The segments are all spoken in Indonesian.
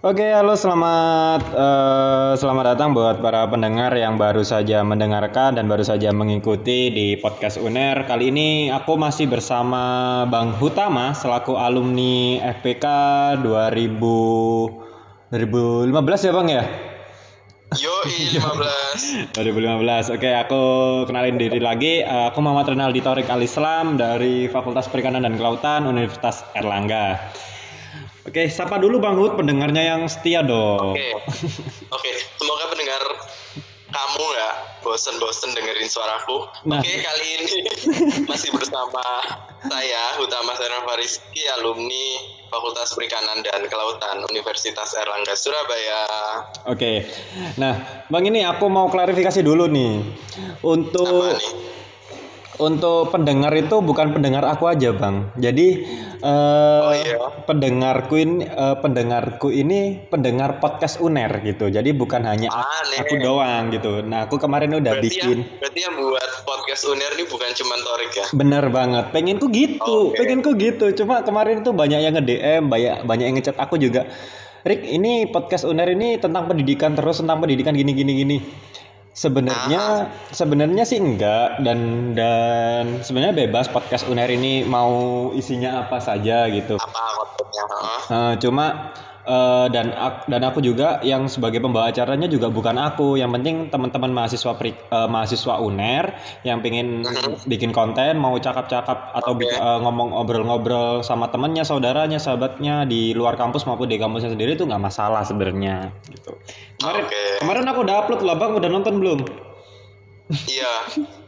Oke, halo selamat eh, selamat datang buat para pendengar yang baru saja mendengarkan dan baru saja mengikuti di podcast UNER. Kali ini aku masih bersama Bang Hutama selaku alumni FPK 2000 2015 ya Bang ya? Yo, 15. 2015. Oke, aku kenalin diri lagi. Eh, Aku Muhammad Renaldi Torik Alislam dari Fakultas Perikanan dan Kelautan Universitas Erlangga. Oke, sapa dulu Bang Hut pendengarnya yang setia dong. Oke. Oke, semoga pendengar kamu nggak bosen-bosen dengerin suaraku. Nah. Oke, kali ini masih bersama saya Hutama Sena Fariski, alumni Fakultas Perikanan dan Kelautan Universitas Erlangga Surabaya. Oke, nah Bang ini aku mau klarifikasi dulu nih. Untuk Apa nih? Untuk pendengar itu bukan pendengar aku aja Bang. Jadi eh, Oh, iya. pendengarku ini eh, pendengarku ini pendengar podcast Uner gitu. Jadi bukan hanya aku, Aneh. aku doang gitu. Nah aku kemarin udah Berarti bikin. yang, berarti yang buat podcast UNER ini bukan cuma Torik ya? Bener banget, pengenku gitu, Oke. pengenku gitu. Cuma kemarin tuh banyak yang nge-DM, banyak banyak yang ngechat aku juga. Rick, ini podcast Uner ini tentang pendidikan terus tentang pendidikan gini gini gini. Sebenarnya sebenarnya sih enggak dan dan sebenarnya bebas podcast Uner ini mau isinya apa saja gitu. Apa kontennya? Eh, cuma eh, dan ak- dan aku juga yang sebagai pembawa acaranya juga bukan aku. Yang penting teman-teman mahasiswa pri- eh, mahasiswa UNER yang pengen bikin konten mau cakap-cakap atau Oke. bi- eh, ngomong ngobrol-ngobrol sama temannya, saudaranya, sahabatnya di luar kampus maupun di kampusnya sendiri itu nggak masalah sebenarnya gitu. Kemarin Oke. kemarin aku udah upload lah bang, udah nonton belum? Iya,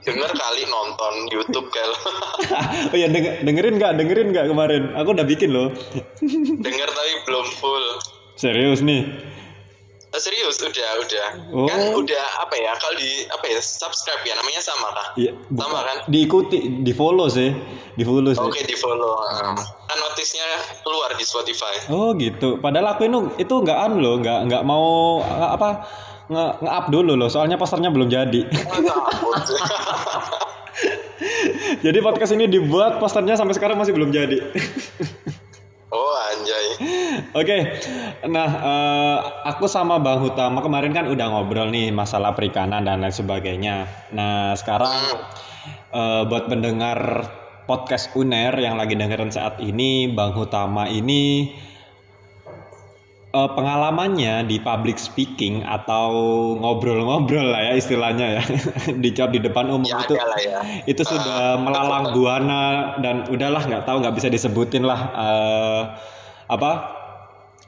denger kali nonton YouTube kalau oh ya denger- dengerin nggak dengerin nggak kemarin? Aku udah bikin loh. denger tapi belum full. Serius nih. Eh, serius udah udah Oh. kan udah apa ya kalau di apa ya subscribe ya namanya sama kah? Iya, Sama kan? Diikuti, di follow sih, di follow sih. Oke di follow. Kan notisnya keluar di Spotify. Oh gitu. Padahal aku itu itu nggak anu loh, nggak nggak mau apa nge, nge-up dulu loh. Soalnya posternya belum jadi. Jadi podcast ini dibuat, posternya sampai sekarang masih belum jadi. oh anjay. Oke. Nah, eh, aku sama Bang Hutama kemarin kan udah ngobrol nih masalah perikanan dan lain sebagainya. Nah, sekarang eh, buat pendengar podcast UNER yang lagi dengerin saat ini, Bang Hutama ini eh, pengalamannya di public speaking atau ngobrol-ngobrol lah ya istilahnya ya. Dijawab di depan umum Ya itu ya. itu sudah melalang buana dan udahlah nggak tahu nggak bisa disebutin lah eh, apa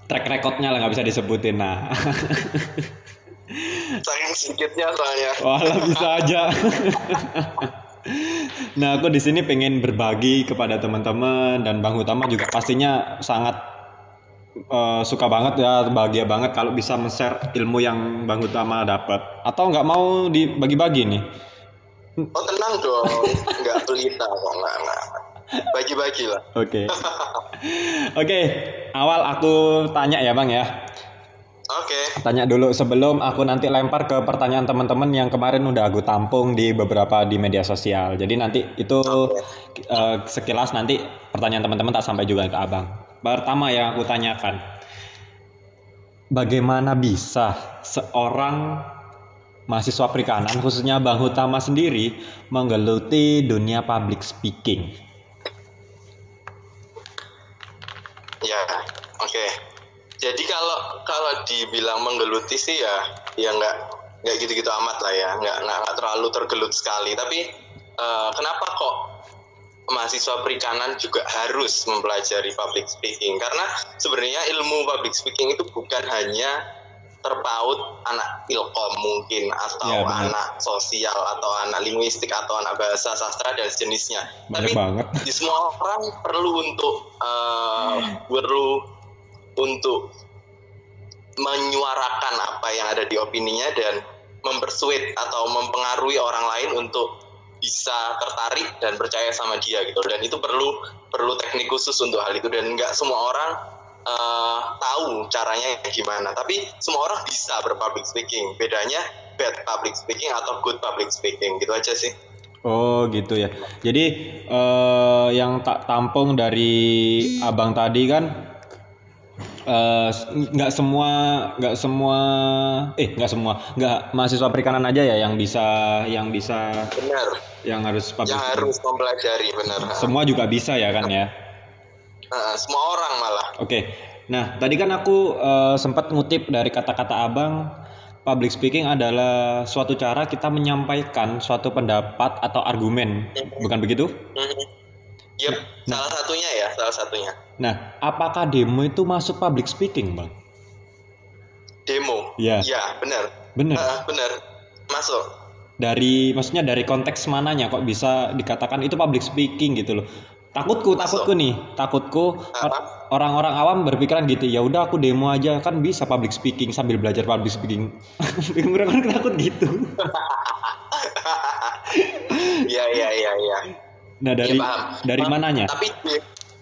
track recordnya lah nggak bisa disebutin. Nah. Saking sedikitnya soalnya. walah bisa aja. Nah aku di sini pengen berbagi kepada teman-teman dan bang utama juga pastinya sangat eh, suka banget ya bahagia banget kalau bisa men-share ilmu yang bang utama dapat atau nggak mau dibagi-bagi nih Oh tenang dong, nggak pelita kok nggak nggak. Bagi-bagi lah. Oke. Oke, awal aku tanya ya, Bang ya. Oke. Tanya dulu sebelum aku nanti lempar ke pertanyaan teman-teman yang kemarin udah aku tampung di beberapa di media sosial. Jadi nanti itu eh, sekilas nanti pertanyaan teman-teman tak sampai juga ke Abang. Pertama yang aku tanyakan. Bagaimana bisa seorang mahasiswa perikanan khususnya Bang Hutama sendiri menggeluti dunia public speaking? Ya, oke. Jadi kalau kalau dibilang menggeluti sih ya, ya nggak nggak gitu-gitu amat lah ya, nggak nggak terlalu tergelut sekali. Tapi eh, kenapa kok mahasiswa perikanan juga harus mempelajari public speaking? Karena sebenarnya ilmu public speaking itu bukan hanya terpaut anak ilkom mungkin atau Ya, benar. anak sosial atau anak linguistik atau anak bahasa sastra dan sejenisnya. Banyak Tapi banget. di semua orang perlu untuk eh, perlu untuk menyuarakan apa yang ada di opininya dan mempersuit atau mempengaruhi orang lain untuk bisa tertarik dan percaya sama dia gitu. Dan itu perlu perlu teknik khusus untuk hal itu. Dan nggak semua orang eh, tahu caranya gimana. Tapi semua orang bisa berpublic speaking. Bedanya bad public speaking atau good public speaking. Gitu aja sih. Oh gitu ya. Jadi eh, yang tak tampung dari abang tadi kan eh, nggak semua nggak semua eh nggak semua nggak mahasiswa perikanan aja ya yang bisa yang bisa benar. yang harus public yang harus mempelajari benar. Semua juga bisa ya kan ya? Nah, semua orang malah. Oke. Nah tadi kan aku eh, sempat ngutip dari kata-kata abang public speaking adalah suatu cara kita menyampaikan suatu pendapat atau argumen. Bukan begitu? Mhm. Yep, salah satunya ya, salah satunya. nah apakah demo itu masuk public speaking bang Demo. Iya. Iya, benar. bener Ah, benar. Masuk. dari maksudnya dari konteks mananya kok bisa dikatakan itu public speaking gitu loh takutku takutku nih takutku Apa? orang-orang awam berpikiran gitu ya udah aku demo aja kan bisa public speaking sambil belajar public speaking orang takut gitu Iya, iya, iya, iya. Nah dari Iya, paham. dari mananya Tapi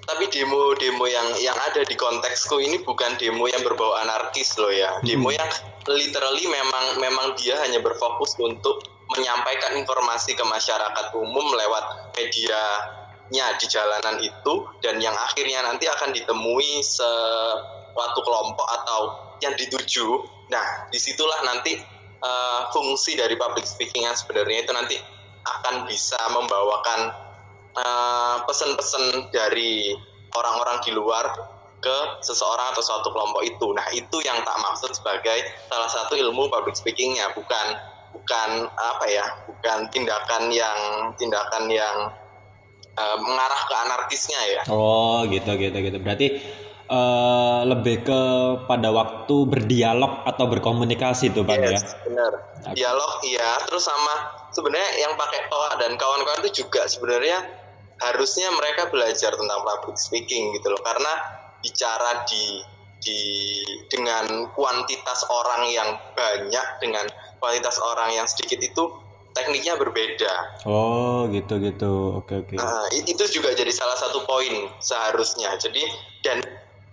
tapi demo-demo yang yang ada di konteksku ini bukan demo yang berbau anarkis loh ya. Demo Hmm. yang literally memang memang dia hanya berfokus untuk menyampaikan informasi ke masyarakat umum lewat medianya di jalanan itu dan yang akhirnya nanti akan ditemui suatu kelompok atau yang dituju. Nah, di situlah nanti eh, fungsi dari public speaking yang sebenarnya itu nanti akan bisa membawakan eh, pesan-pesan dari orang-orang di luar ke seseorang atau suatu kelompok itu. Nah, itu yang tak maksud sebagai salah satu ilmu public speakingnya, bukan bukan apa ya, bukan tindakan yang tindakan yang eh, mengarah ke anarkisnya ya. oh gitu gitu gitu berarti eh, lebih ke pada waktu berdialog atau berkomunikasi tuh bang ya Yes, benar. Dialog iya, terus sama sebenarnya yang pakai toa dan kawan-kawan itu juga sebenarnya harusnya mereka belajar tentang public speaking gitu loh karena bicara di di dengan kuantitas orang yang banyak dengan kuantitas orang yang sedikit itu tekniknya berbeda. oh gitu gitu oke oke Nah, i- itu juga jadi salah satu poin seharusnya. Jadi dan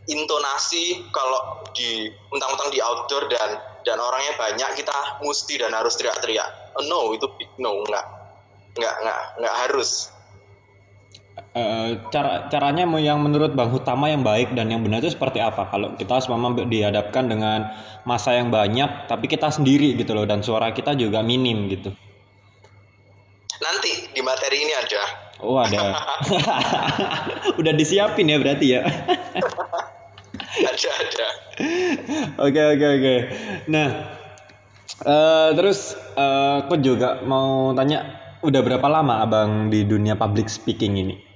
intonasi kalau di mentang-mentang di outdoor dan dan orangnya banyak kita mesti dan harus teriak-teriak. No, itu big no, enggak. Enggak, enggak, enggak harus. Eh, cara caranya yang menurut Bang Hutama yang baik dan yang benar itu seperti apa? Kalau kita semua dihadapkan dengan masa yang banyak, tapi kita sendiri gitu loh dan suara kita juga minim gitu. Nanti di materi ini ada. Oh ada, udah disiapin ya berarti ya. ada ada. Oke oke oke. Nah, eh, terus eh, aku juga mau tanya, udah berapa lama abang di dunia public speaking ini?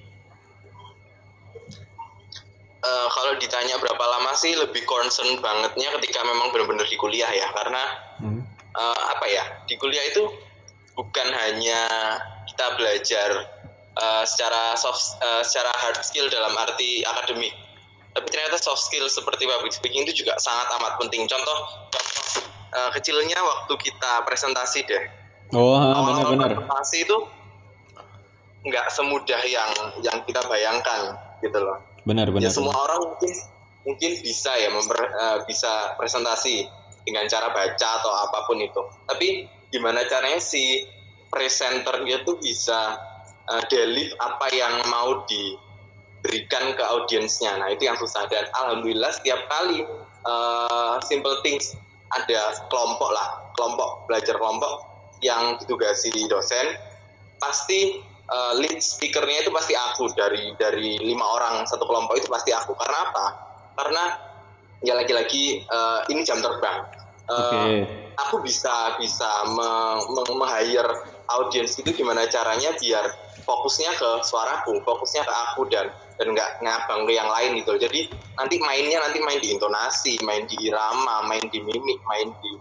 Eh, kalau ditanya berapa lama sih lebih concern bangetnya ketika memang benar-benar di kuliah ya. Karena Hmm. eh, apa ya di kuliah itu bukan hanya kita belajar eh, secara soft eh, secara hard skill dalam arti akademik. Tapi ternyata soft skill seperti public speaking itu juga sangat amat penting. Contoh contoh eh, kecilnya waktu kita presentasi deh. Oh benar-benar. presentasi itu nggak semudah yang yang kita bayangkan gitu loh Benar benar. ya semua orang mungkin mungkin bisa ya memper, eh, bisa presentasi dengan cara baca atau apa pun itu. Tapi gimana caranya si presenternya tuh bisa eh, deliver apa yang mau diberikan ke audiensnya? Nah itu yang susah. Dan alhamdulillah setiap kali eh, simple things ada kelompok lah kelompok belajar kelompok yang ditugasi dosen pasti uh, lead speakernya itu pasti aku. Dari dari lima orang satu kelompok itu pasti aku. Karena apa? Karena ya lagi-lagi uh, ini jam terbang. Uh, Oke. aku bisa bisa me- me- meng-hire audiens itu gimana caranya biar fokusnya ke suaraku fokusnya ke aku dan dan nggak ngabang ke yang lain gitu jadi nanti mainnya nanti main di intonasi main di irama main di mimik main di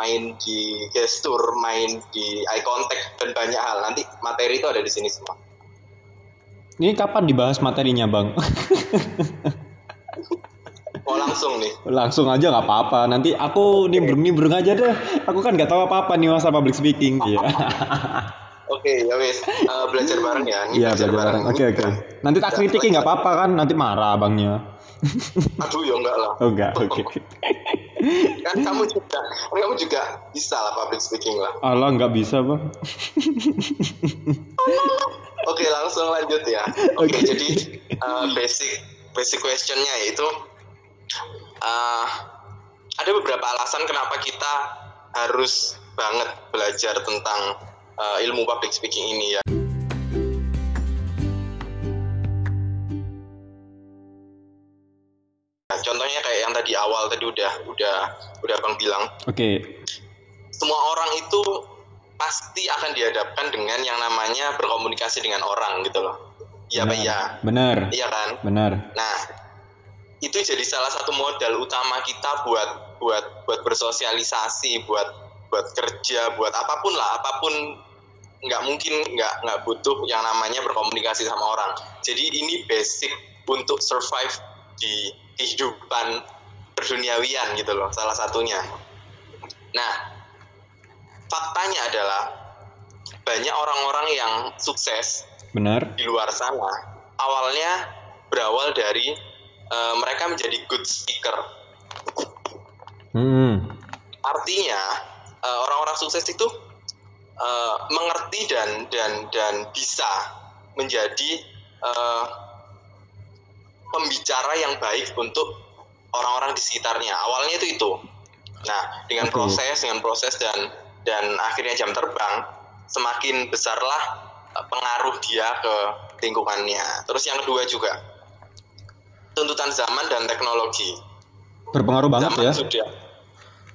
main di gestur main di eye contact dan banyak hal nanti materi itu ada di sini semua Ini kapan dibahas materinya bang? mau langsung nih Langsung aja nggak apa-apa. Nanti aku nimbrung-nimbrung aja deh. Aku kan nggak tahu apa-apa nih masa public speaking. Iya. oke ya wes Eh, belajar bareng ya Iya belajar bareng. Oke oke. Nanti tak kritikin nggak apa-apa kan? Nanti marah abangnya. aduh ya enggak lah Oh enggak. Oke. Kan kamu juga kamu juga bisa lah public speaking lah Allah nggak bisa bang. Oke langsung lanjut ya. Oke Oke. jadi uh, basic basic questionnya yaitu uh, ada beberapa alasan kenapa kita harus banget belajar tentang uh, ilmu public speaking ini ya. Awal tadi udah udah udah bang bilang. Oke. Okay. Semua orang itu pasti akan dihadapkan dengan yang namanya berkomunikasi dengan orang gitu loh. Iya pak ya. Benar. Iya kan. Benar. Nah itu jadi salah satu modal utama kita buat buat buat bersosialisasi, buat buat kerja, buat apa pun lah, apa pun nggak mungkin nggak nggak butuh yang namanya berkomunikasi sama orang. Jadi ini basic untuk survive di kehidupan berduniawian gitu loh, salah satunya. Nah, faktanya adalah banyak orang-orang yang sukses benar di luar sana awalnya berawal dari uh, mereka menjadi good speaker. Hmm. Artinya eh, orang-orang sukses itu uh, mengerti dan dan dan bisa menjadi uh, pembicara yang baik untuk orang-orang di sekitarnya. Awalnya itu itu. Nah, dengan proses, dengan proses dan dan akhirnya jam terbang, semakin besarlah pengaruh dia ke lingkungannya. Terus yang kedua juga tuntutan zaman dan teknologi. Berpengaruh banget zaman ya. Sudah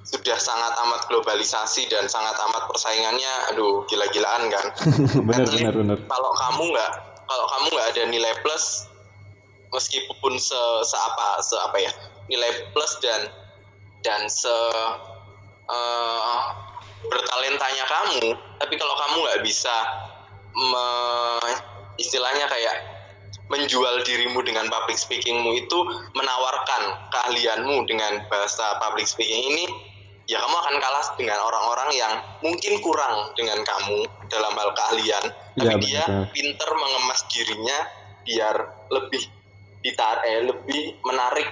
sudah sangat amat globalisasi dan sangat amat persaingannya, aduh gila-gilaan kan. benar benar benar. Kalau kamu nggak kalau kamu nggak ada nilai plus, meskipun se, se apa se apa ya nilai plus dan dan se uh, bertalentanya kamu, tapi kalau kamu nggak bisa me, istilahnya kayak menjual dirimu dengan public speakingmu itu menawarkan keahlianmu dengan bahasa public speaking ini ya kamu akan kalah dengan orang-orang yang mungkin kurang dengan kamu dalam hal keahlian. Tapi ya, dia pinter mengemas dirinya biar lebih ditar eh, lebih menarik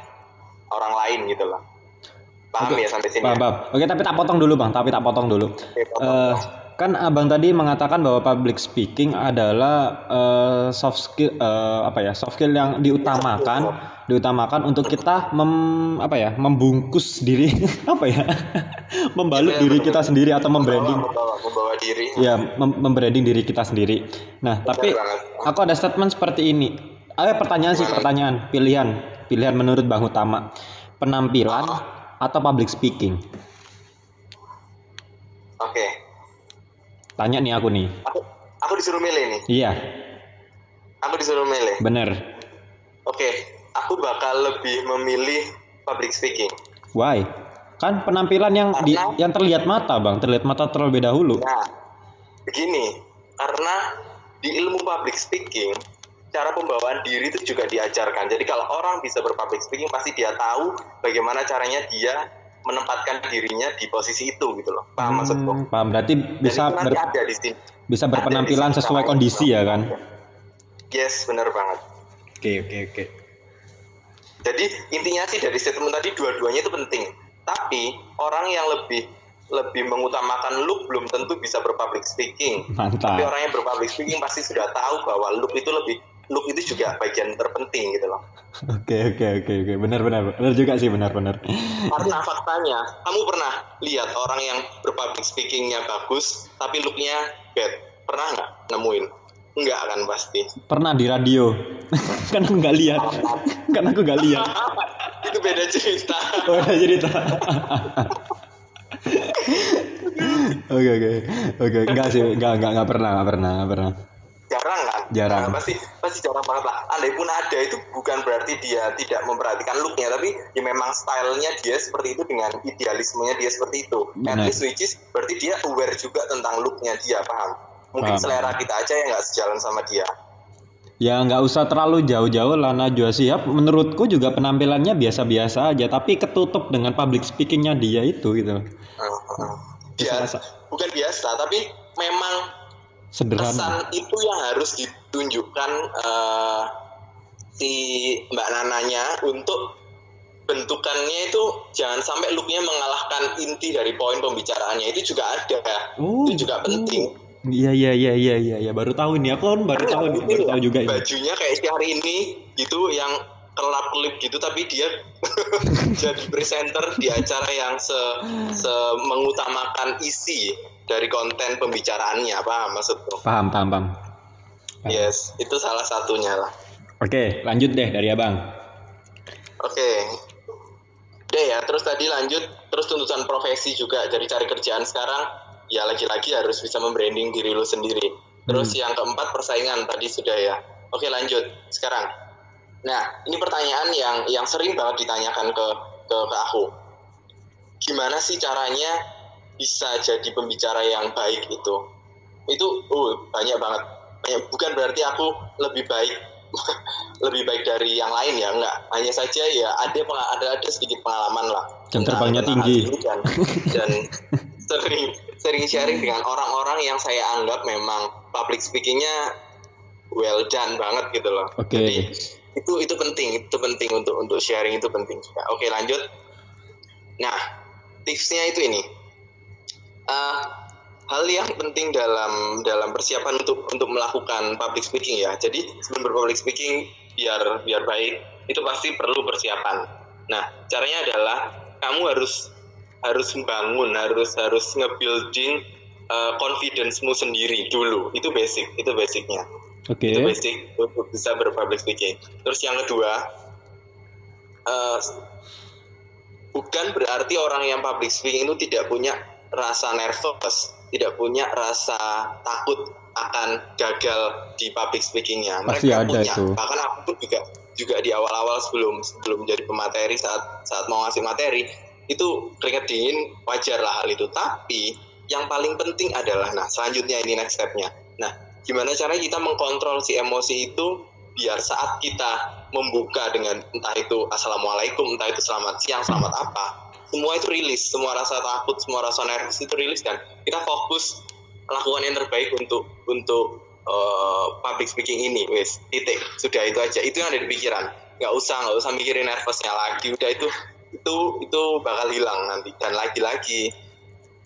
orang lain gitu loh. Paham Oke. ya sampai sini? Paham, ya? Oke tapi tak potong dulu bang. Tapi tak potong dulu. Oke, potong. Uh, kan abang tadi mengatakan bahwa public speaking adalah uh, soft skill uh, apa ya soft skill yang diutamakan diutamakan untuk kita mem, apa ya membungkus diri. Apa ya? Membalut ya, diri kita sendiri atau membranding. membawa, membawa diri. Ya mem membranding diri kita sendiri. Nah tapi aku ada statement seperti ini. Ada pertanyaan sih pertanyaan pilihan pilihan menurut bang utama penampilan atau public speaking oke okay Tanya nih aku nih. Aku, aku disuruh milih nih. Iya. Aku disuruh milih. Bener. Oke, aku bakal lebih memilih public speaking. Why? Kan penampilan yang karena, di, yang terlihat mata, Bang, terlihat mata terlebih dahulu. Nah, begini, karena di ilmu public speaking cara pembawaan diri itu juga diajarkan. Jadi kalau orang bisa berpublic speaking pasti dia tahu bagaimana caranya dia menempatkan dirinya di posisi itu gitu loh. Paham hmm, maksudku? Paham. Berarti bisa ber, ada di sini. Bisa berpenampilan sini, sesuai kondisi ya kan? Yes, benar banget. Oke, okay, oke, okay, oke. Okay. Jadi intinya sih dari statement tadi dua-duanya itu penting. Tapi orang yang lebih lebih mengutamakan look belum tentu bisa berpublic speaking. Mantap. Tapi orang yang berpublic speaking pasti sudah tahu bahwa look itu lebih look itu juga bagian terpenting gitu loh. Oke oke oke oke benar benar benar juga sih benar benar. Karena faktanya kamu pernah lihat orang yang berpublic speakingnya bagus tapi looknya bad pernah nggak nemuin? Enggak kan pasti. Pernah di radio. kan aku nggak lihat. kan aku nggak lihat. itu beda cerita. Oh, beda cerita. Oke oke oke enggak sih enggak enggak enggak pernah enggak pernah enggak pernah jarang kan jarang. Nah, pasti pasti jarang banget lah. Andai pun ada itu bukan berarti dia tidak memperhatikan looknya tapi ya memang stylenya dia seperti itu dengan idealismenya dia seperti itu. At least which is berarti dia aware juga tentang looknya dia paham? Mungkin paham. selera kita aja yang nggak sejalan sama dia. Ya nggak usah terlalu jauh-jauh lah Najwa. Siap. Menurutku juga penampilannya biasa-biasa aja tapi ketutup dengan public speakingnya dia itu gitu. Uh, uh. Biasa, bukan biasa tapi memang sederhana. Kesan itu yang harus ditunjukkan uh, si Mbak Nananya untuk bentukannya itu jangan sampai looknya mengalahkan inti dari poin pembicaraannya itu juga ada oh, itu juga penting iya iya iya iya iya ya. baru tahu nih aku kan baru tahu nih baru tahu juga bajunya ini. kayak si hari ini gitu yang kelap kelip gitu tapi dia jadi presenter di acara yang se, se mengutamakan isi dari konten pembicaraannya paham maksudku? Paham paham paham. Yes itu salah satunya lah. Oke lanjut deh dari abang. Oke. Deh ya terus tadi lanjut terus tuntutan profesi juga dari cari kerjaan sekarang ya lagi-lagi harus bisa membranding diri lu sendiri. Terus Hmm. yang keempat persaingan tadi sudah ya. Oke lanjut. Sekarang. Nah ini pertanyaan yang yang sering banget ditanyakan ke ke, ke aku. Gimana sih caranya bisa jadi pembicara yang baik itu. Itu oh, banyak banget. Banyak bukan berarti aku lebih baik lebih baik dari yang lain ya enggak. Hanya saja ya ada ada ada sedikit pengalaman lah. Jam terbangnya tinggi. dan dan sering sering sharing dengan orang-orang yang saya anggap memang public speakingnya well done banget gitu loh. Oke. Jadi, itu itu penting itu penting untuk untuk sharing itu penting juga. Oke lanjut. Nah tipsnya itu ini Eh, hal yang penting dalam dalam persiapan untuk untuk melakukan public speaking ya. Jadi sebelum berpublic speaking biar biar baik itu pasti perlu persiapan. Nah caranya adalah kamu harus harus membangun harus harus nge-building eh, confidence-mu sendiri dulu. Itu basic itu basicnya oke itu basic untuk bisa berpublic speaking. Terus yang kedua, eh, bukan berarti orang yang public speaking itu tidak punya rasa nervous, tidak punya rasa takut akan gagal di public speakingnya. Mereka ada punya. itu. Bahkan aku pun juga juga di awal-awal sebelum sebelum jadi pemateri saat saat mau ngasih materi itu keringet dingin wajar lah hal itu. Tapi yang paling penting adalah nah selanjutnya ini next stepnya. Nah gimana caranya kita mengkontrol si emosi itu biar saat kita membuka dengan entah itu assalamualaikum entah itu selamat siang selamat apa semua itu rilis semua rasa takut semua rasa nervous itu rilis dan kita fokus lakukan yang terbaik untuk untuk eh, public speaking ini wes titik sudah itu aja itu yang ada di pikiran. Nggak usah nggak usah mikirin nervousnya lagi udah itu itu itu bakal hilang nanti dan lagi-lagi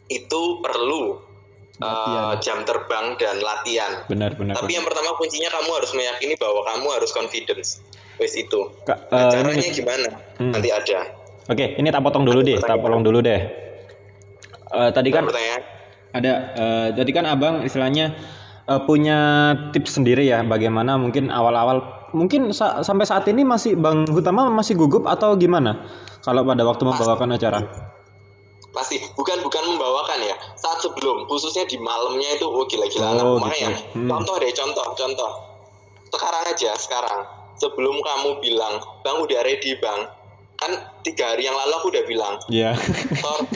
itu perlu Latihan. jam terbang dan latihan. Benar benar tapi yang pertama kuncinya kamu harus meyakini bahwa kamu harus confidence wes itu Nah, eh, caranya ini- gimana Hmm. nanti ada Oke, ini tak potong dulu deh, tak potong dulu deh. Eh, tadi kan pertanyaan ada, eh, tadi kan abang istilahnya eh, punya tips sendiri ya, bagaimana mungkin awal-awal, mungkin sa- sampai saat ini masih bang Hutama masih gugup atau gimana? Kalau pada waktu membawakan acara? pasti bukan bukan membawakan ya saat sebelum khususnya di malamnya itu oh gila-gilaan Oh, makanya gitu. Hmm. contoh deh contoh contoh sekarang aja sekarang sebelum kamu bilang bang udah ready bang kan tiga hari yang lalu aku udah bilang Iya. Tor,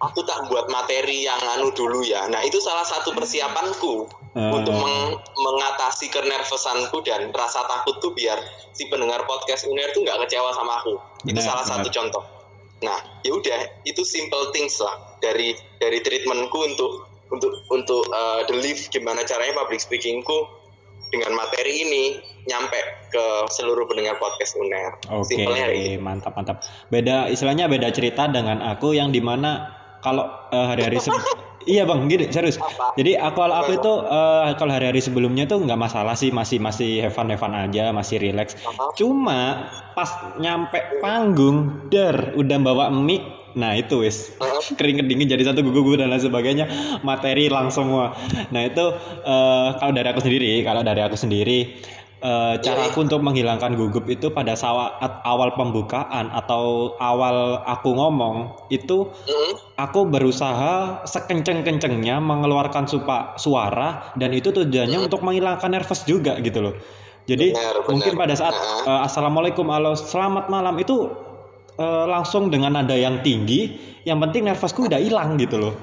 aku tak buat materi yang anu dulu ya. Nah itu salah satu persiapanku Ah. untuk meng- mengatasi kenervosanku dan rasa takut tuh biar si pendengar podcast Uner tuh nggak kecewa sama aku. Itu Benar, salah satu benar. contoh. Nah ya udah itu simple things lah dari dari treatmentku untuk untuk untuk uh, the lift gimana caranya public speakingku dengan materi ini nyampe ke seluruh pendengar podcast Uner. Oke, kayak gitu. mantap mantap. Beda istilahnya beda cerita dengan aku yang di mana kalau eh, hari-hari iya bang, gini serius. Apa? Jadi aku kalau aku itu eh, kalau hari-hari sebelumnya tuh nggak masalah sih, masih masih have fun have fun aja, masih relax. Cuma pas nyampe panggung, der udah bawa mic, nah itu wis keringet dingin jadi satu gugu dan lain sebagainya, materi hilang semua. Nah itu eh, kalau dari aku sendiri, kalau dari aku sendiri eh, cara aku untuk menghilangkan gugup itu pada saat awal pembukaan atau awal aku ngomong itu aku berusaha sekenceng-kencengnya mengeluarkan supa, suara dan itu tujuannya untuk menghilangkan nervous juga gitu loh. Jadi Benar, benar. mungkin pada saat eh, assalamualaikum halo selamat malam itu eh, langsung dengan nada yang tinggi, yang penting nervousku udah hilang gitu loh.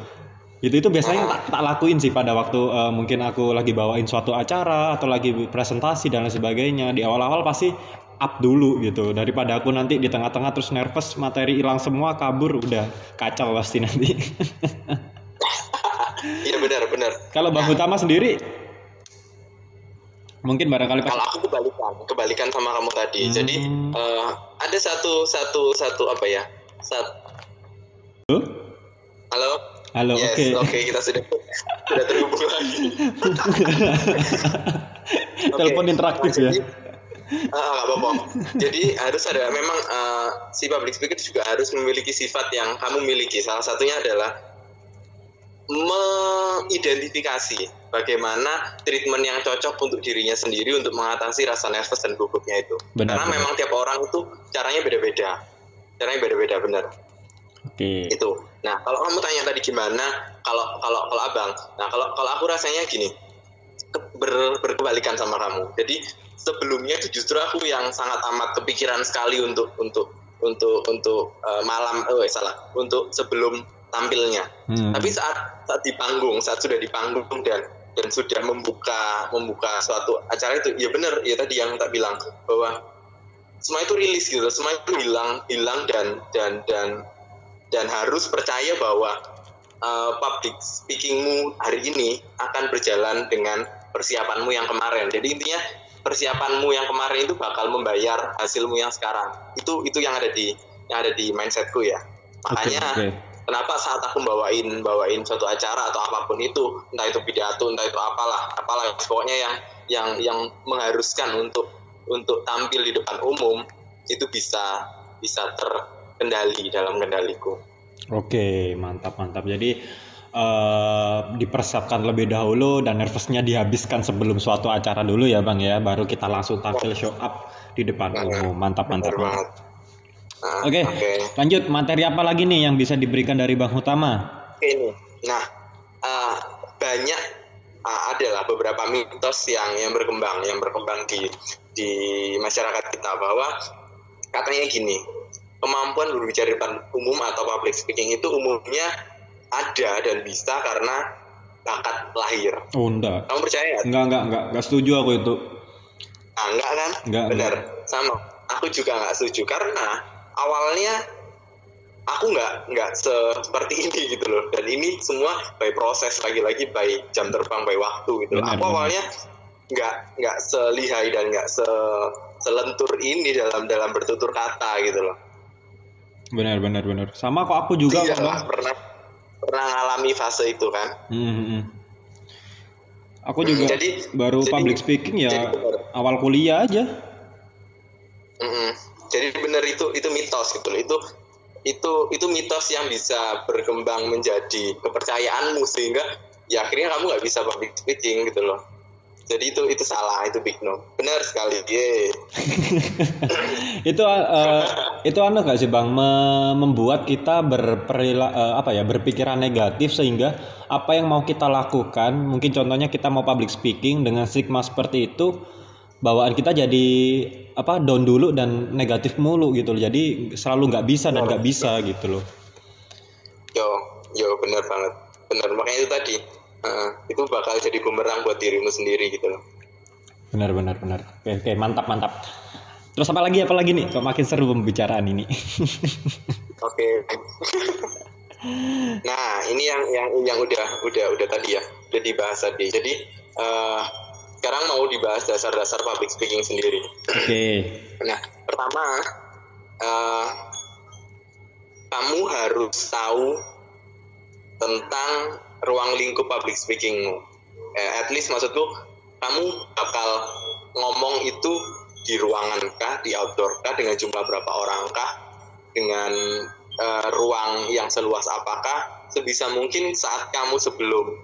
Itu itu biasanya tak, tak lakuin sih pada waktu eh, mungkin aku lagi bawain suatu acara atau lagi presentasi dan lain sebagainya. Di awal-awal pasti up dulu gitu daripada aku nanti di tengah-tengah terus nervous materi hilang semua kabur udah kacau pasti nanti. Iya benar benar. Kalau Bang Utama sendiri mungkin barangkali pas Kalau aku kebalikan, kebalikan sama kamu tadi. Hmm. Jadi eh, ada satu satu satu apa ya? Sat, Halo? halo. Halo, yes, oke. oke kita sudah sudah terhubung lagi. Oke. Telepon interaktif Nah, ya. jadi, nggak apa-apa. Jadi harus ada memang uh, si public speaker juga harus memiliki sifat yang kamu miliki. Salah satunya adalah mengidentifikasi bagaimana treatment yang cocok untuk dirinya sendiri untuk mengatasi rasa nervous dan gugupnya itu. Benar, Karena benar. memang tiap orang itu caranya beda-beda. Caranya beda-beda benar. Oke. Itu. Nah, kalau kamu tanya tadi gimana kalau kalau kalau Abang. Nah, kalau kalau aku rasanya gini. Ber, berkebalikan sama kamu. Jadi sebelumnya itu justru aku yang sangat amat kepikiran sekali untuk untuk untuk untuk eh, malam oh eh, salah untuk sebelum tampilnya. Hmm. Tapi saat saat di panggung, saat sudah di panggung dan dan sudah membuka membuka suatu acara itu, ya benar, ya tadi yang tak bilang bahwa semua itu rilis gitu, semua itu hilang hilang dan dan dan dan harus percaya bahwa uh, public speakingmu hari ini akan berjalan dengan persiapanmu yang kemarin. Jadi intinya persiapanmu yang kemarin itu bakal membayar hasilmu yang sekarang. Itu itu yang ada di yang ada di mindsetku ya. Makanya oke. Kenapa saat aku bawain bawain suatu acara atau apa pun itu entah itu pidato entah itu apalah apalah pokoknya yang yang yang mengharuskan untuk untuk tampil di depan umum itu bisa bisa terkendali dalam kendaliku Oke, mantap mantap. Jadi eh, dipersiapkan lebih dahulu dan nervousnya dihabiskan sebelum suatu acara dulu ya bang ya, baru kita langsung tampil show up di depan umum. Mantap mantap. Mantap. Nah, Oke, oke lanjut materi apa lagi nih yang bisa diberikan dari bang utama? Oke, ini nah uh, banyak uh, adalah beberapa mitos yang yang berkembang yang berkembang di di masyarakat kita bahwa katanya gini kemampuan berbicara di depan umum atau public speaking itu umumnya ada dan bisa karena bakat lahir. Oh enggak, Kamu percaya nggak? enggak enggak enggak, enggak setuju aku itu. Ah, enggak kan? Enggak, Benar. Sama. Aku juga nggak setuju karena awalnya aku nggak nggak se- seperti ini gitu loh. Dan ini semua by proses lagi-lagi by jam terbang by waktu gitu. loh. Benar, aku benar. awalnya nggak nggak selihai dan nggak se selentur ini dalam dalam bertutur kata gitu loh. Benar benar benar. Sama kok aku juga Iya bang. lah, pernah pernah ngalami fase itu kan. Hmm, hmm, hmm. Aku juga jadi- baru jadi- public speaking ya jadi awal kuliah aja. Mm-mm. Jadi benar itu itu mitos gitu loh. Itu itu itu mitos yang bisa berkembang menjadi kepercayaanmu sehingga ya akhirnya kamu nggak bisa public speaking gitu loh. Jadi itu itu salah itu big no. Benar sekali. Ye. itu eh, itu anu gak sih bang Me- membuat kita berperila eh, apa ya berpikiran negatif sehingga apa yang mau kita lakukan mungkin contohnya kita mau public speaking dengan stigma seperti itu bawaan kita jadi apa down dulu dan negatif mulu gitu loh jadi selalu nggak bisa dan nggak bisa gitu loh Yo yo benar banget. Benar makanya itu tadi eh, itu bakal jadi bumerang buat dirimu sendiri gitu loh. benar benar benar oke, oke mantap mantap terus apa lagi apa lagi nih kok makin seru pembicaraan ini Oke. nah, ini yang yang yang udah udah udah tadi ya, udah dibahas tadi. Jadi eh, sekarang mau dibahas dasar-dasar public speaking sendiri. oke Nah, pertama eh, kamu harus tahu tentang ruang lingkup public speakingmu. Eh, at least maksudku kamu bakal ngomong itu di ruangan kah, di outdoor kah, dengan jumlah berapa orang kah, dengan eh, ruang yang seluas apakah, sebisa mungkin saat kamu sebelum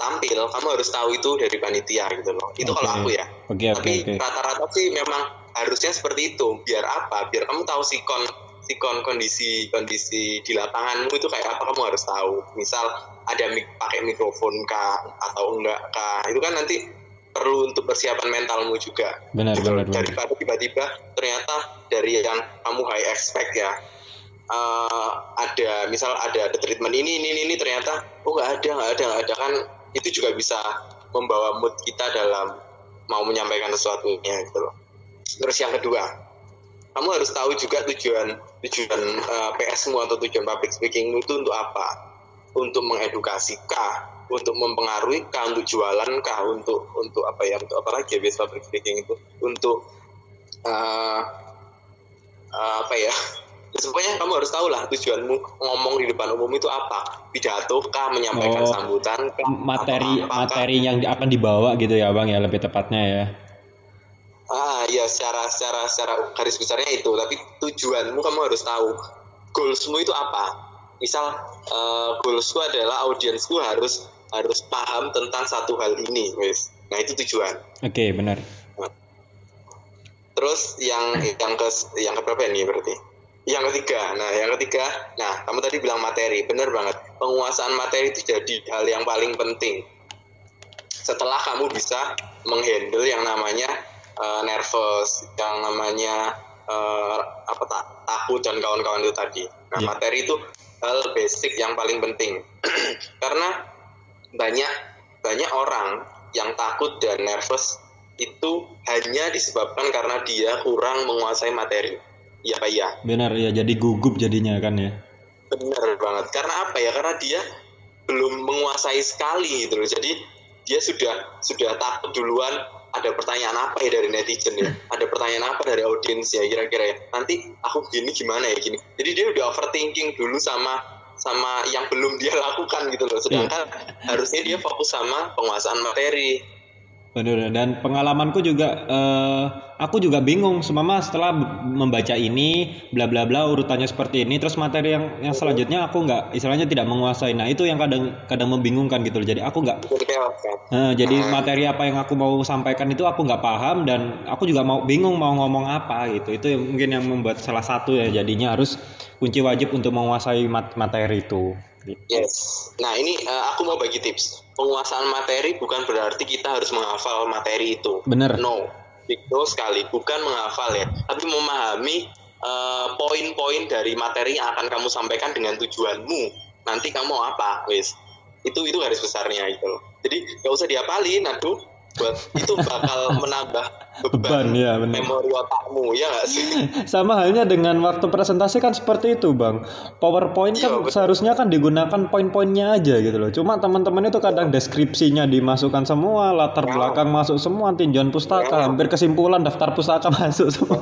tampil, kamu harus tahu itu dari panitia gitu loh. Itu kalau Oke. aku ya. oke oke Tapi oke rata-rata sih memang harusnya seperti itu. Biar apa? Biar kamu tahu sikon sikon kondisi kondisi di lapanganmu itu kayak apa kamu harus tahu. Misal ada mik pakai mikrofon kah atau enggak kah. Itu kan nanti perlu untuk persiapan mentalmu juga. benar Gitu. benar benar Daripada tiba-tiba ternyata dari yang kamu high expect ya eh, ada misal ada ada treatment ini ini ini ternyata oh nggak ada nggak ada nggak ada kan itu juga bisa membawa mood kita dalam mau menyampaikan sesuatunya gitu loh. Terus yang kedua, kamu harus tahu juga tujuan tujuan eh, PS-mu atau tujuan public speaking itu untuk apa? Untuk mengedukasi kah? Untuk mempengaruhi kah? Untuk jualan kah? Untuk untuk apa ya? Untuk apa lagi ya public speaking itu? Untuk eh, eh, apa ya? Semuanya kamu harus tahu lah tujuanmu ngomong di depan umum itu apa? Pidato kah? Menyampaikan Oh, sambutan kah? materi apa kah? materi yang akan dibawa gitu ya bang ya lebih tepatnya ya Ah ya secara secara secara garis besarnya itu tapi tujuanmu kamu harus tahu goalsmu itu apa misal uh, goalsku adalah audiensku harus harus paham tentang satu hal ini wes nah itu tujuan oke okay, benar terus yang yang ke yang ke berapa ini berarti yang ketiga. Nah yang ketiga. Nah kamu tadi bilang materi. Benar banget. Penguasaan materi itu jadi hal yang paling penting. Setelah kamu bisa menghandle yang namanya uh, nervous yang namanya uh, apa tak takut dan kawan-kawan itu tadi. Nah yeah. materi itu hal basic yang paling penting. Karena banyak banyak orang yang takut dan nervous itu hanya disebabkan karena dia kurang menguasai materi. Iya Pak ya. Benar ya, jadi gugup jadinya kan ya. Benar banget. Karena apa ya? Karena dia belum menguasai sekali gitu loh. Jadi dia sudah sudah takut duluan ada pertanyaan apa ya dari netizen ya ada pertanyaan apa dari audiens ya kira-kira ya nanti aku gini gimana ya gini jadi dia udah overthinking dulu sama sama yang belum dia lakukan gitu loh sedangkan yeah. harusnya dia fokus sama penguasaan materi Benar dan pengalamanku juga uh, aku juga bingung semama setelah membaca ini bla bla bla urutannya seperti ini terus materi yang yang selanjutnya aku nggak istilahnya tidak menguasai. Nah itu yang kadang kadang membingungkan gitu jadi aku nggak uh, jadi materi apa yang aku mau sampaikan itu aku nggak paham dan aku juga mau bingung mau ngomong apa gitu. Itu mungkin yang membuat salah satu ya jadinya harus kunci wajib untuk menguasai materi itu. Yes. Nah ini uh, aku mau bagi tips penguasaan materi bukan berarti kita harus menghafal materi itu. Benar. No, itu sekali bukan menghafal ya, tapi memahami uh, poin-poin dari materi yang akan kamu sampaikan dengan tujuanmu. Nanti kamu mau apa, wis? Itu itu garis besarnya itu. Jadi nggak usah diapalin, aduh buat itu bakal menambah beban, beban ya, benar. memori otakmu ya gak sih sama halnya dengan waktu presentasi kan seperti itu bang powerpoint kan iya, seharusnya kan digunakan poin-poinnya aja gitu loh cuma teman-teman itu kadang deskripsinya dimasukkan semua latar ya. belakang masuk semua tinjauan pustaka ya. hampir kesimpulan daftar pustaka masuk semua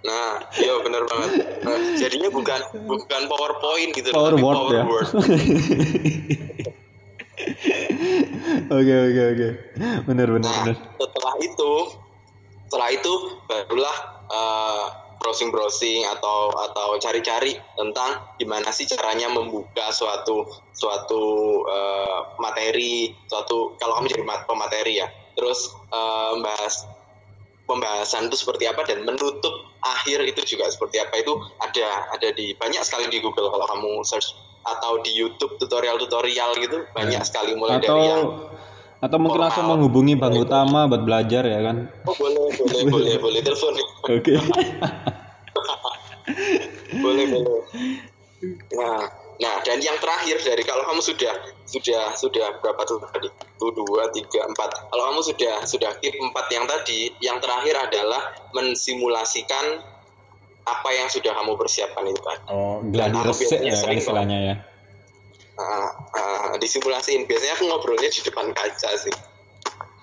Nah, iya benar banget. Nah, jadinya bukan bukan PowerPoint gitu, power tapi word, power ya. word. Oke oke oke. Benar benar nah, benar. Setelah itu, setelah itu barulah uh, browsing browsing atau atau cari-cari tentang gimana sih caranya membuka suatu suatu uh, materi, suatu kalau kamu jadi pemateri ya. Terus uh, membahas pembahasan itu seperti apa dan menutup akhir itu juga seperti apa itu ada ada di banyak sekali di Google kalau kamu search atau di YouTube tutorial-tutorial gitu banyak sekali mulai atau, dari yang atau mungkin langsung menghubungi Bang Utama buat belajar ya kan? Oh boleh boleh boleh boleh telepon. Oke. boleh boleh. Nah nah dan yang terakhir dari kalau kamu sudah sudah sudah berapa tuh tadi? Tuh dua tiga empat. Kalau kamu sudah sudah keep empat yang tadi, yang terakhir adalah mensimulasikan apa yang sudah kamu persiapkan itu kan. Oh, gladi resik ya kan istilahnya ya. Uh, uh, disimulasiin biasanya aku ngobrolnya di depan kaca sih.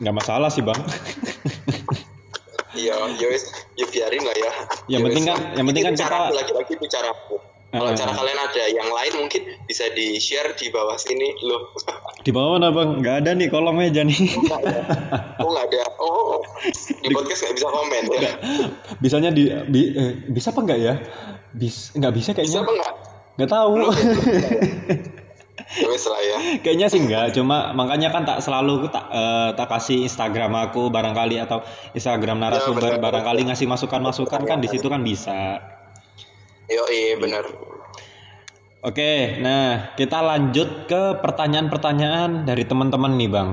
Nggak masalah sih bang. Iya, ya ya biarin lah ya. Yang penting kan, yang penting kan kita lagi-lagi bicara kalau cara kalian ada yang lain mungkin bisa di share di bawah sini loh. Di bawah mana bang? Gak ada nih kolom meja nih. Oh nggak ada. Oh nggak ada. Oh di, podcast nggak bisa komen ya? Bisanya di bi, eh, bisa apa enggak ya? Bis nggak bisa kayaknya. Bisa apa enggak? Nggak tahu. Wes lah ya. Kayaknya sih enggak, cuma makanya kan tak selalu tak uh, tak kasih Instagram aku barangkali atau Instagram narasumber ya, barangkali ngasih masukan-masukan kan di situ kan bisa. Yo, iya benar. Oke, nah kita lanjut ke pertanyaan-pertanyaan dari teman-teman nih, Bang.